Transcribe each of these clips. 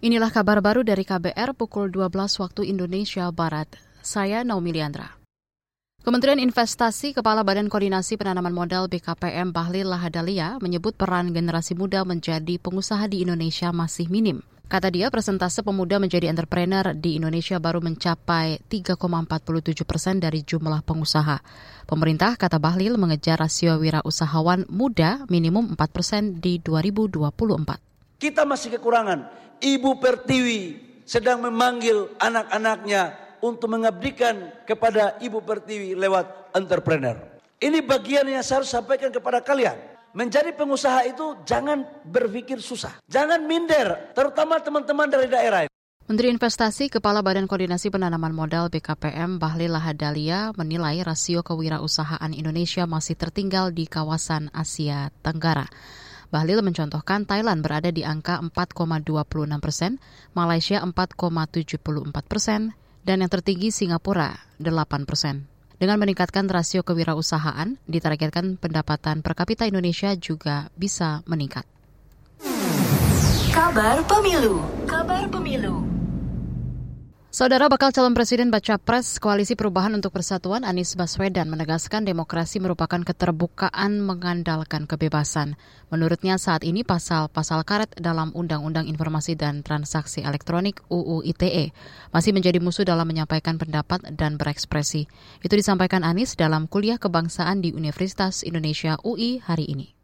Inilah kabar baru dari KBR pukul 12 waktu Indonesia Barat. Saya Naomi Liandra. Kementerian Investasi Kepala Badan Koordinasi Penanaman Modal BKPM Bahlil Lahadalia menyebut peran generasi muda menjadi pengusaha di Indonesia masih minim. Kata dia, persentase pemuda menjadi entrepreneur di Indonesia baru mencapai 3,47 persen dari jumlah pengusaha. Pemerintah, kata Bahlil, mengejar rasio wirausahawan muda minimum 4 persen di 2024. Kita masih kekurangan. Ibu Pertiwi sedang memanggil anak-anaknya untuk mengabdikan kepada Ibu Pertiwi lewat entrepreneur. Ini bagian yang saya harus sampaikan kepada kalian. Menjadi pengusaha itu jangan berpikir susah. Jangan minder, terutama teman-teman dari daerah. Menteri Investasi Kepala Badan Koordinasi Penanaman Modal BKPM Bahlil Lahadalia menilai rasio kewirausahaan Indonesia masih tertinggal di kawasan Asia Tenggara. Bahlil mencontohkan Thailand berada di angka 4,26 persen, Malaysia 4,74 persen, dan yang tertinggi Singapura 8 persen. Dengan meningkatkan rasio kewirausahaan, ditargetkan pendapatan per kapita Indonesia juga bisa meningkat. Kabar Pemilu Kabar Pemilu Saudara bakal calon presiden baca pres Koalisi Perubahan untuk Persatuan Anies Baswedan menegaskan demokrasi merupakan keterbukaan mengandalkan kebebasan. Menurutnya saat ini pasal-pasal karet dalam Undang-Undang Informasi dan Transaksi Elektronik UU ITE masih menjadi musuh dalam menyampaikan pendapat dan berekspresi. Itu disampaikan Anies dalam kuliah kebangsaan di Universitas Indonesia UI hari ini.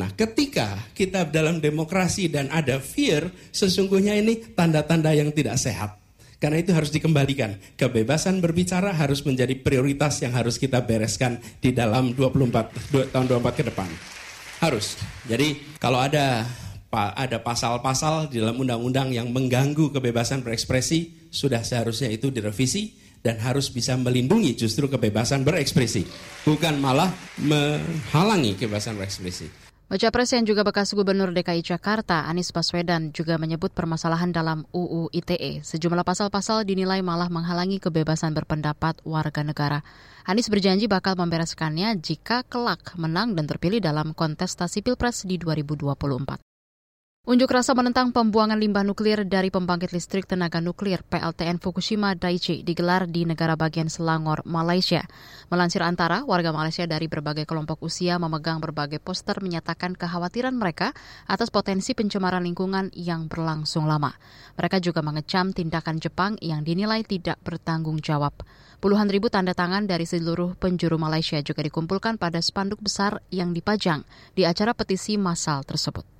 Nah, ketika kita dalam demokrasi dan ada fear, sesungguhnya ini tanda-tanda yang tidak sehat. Karena itu harus dikembalikan. Kebebasan berbicara harus menjadi prioritas yang harus kita bereskan di dalam 24 tahun 24 ke depan. Harus. Jadi kalau ada ada pasal-pasal di dalam undang-undang yang mengganggu kebebasan berekspresi, sudah seharusnya itu direvisi dan harus bisa melindungi justru kebebasan berekspresi, bukan malah menghalangi kebebasan berekspresi. Baca Pres yang juga bekas Gubernur DKI Jakarta, Anies Baswedan, juga menyebut permasalahan dalam UU ITE. Sejumlah pasal-pasal dinilai malah menghalangi kebebasan berpendapat warga negara. Anies berjanji bakal membereskannya jika kelak menang dan terpilih dalam kontestasi Pilpres di 2024. Unjuk rasa menentang pembuangan limbah nuklir dari pembangkit listrik tenaga nuklir PLTN Fukushima Daiichi digelar di negara bagian Selangor, Malaysia. Melansir antara, warga Malaysia dari berbagai kelompok usia memegang berbagai poster menyatakan kekhawatiran mereka atas potensi pencemaran lingkungan yang berlangsung lama. Mereka juga mengecam tindakan Jepang yang dinilai tidak bertanggung jawab. Puluhan ribu tanda tangan dari seluruh penjuru Malaysia juga dikumpulkan pada spanduk besar yang dipajang di acara petisi massal tersebut.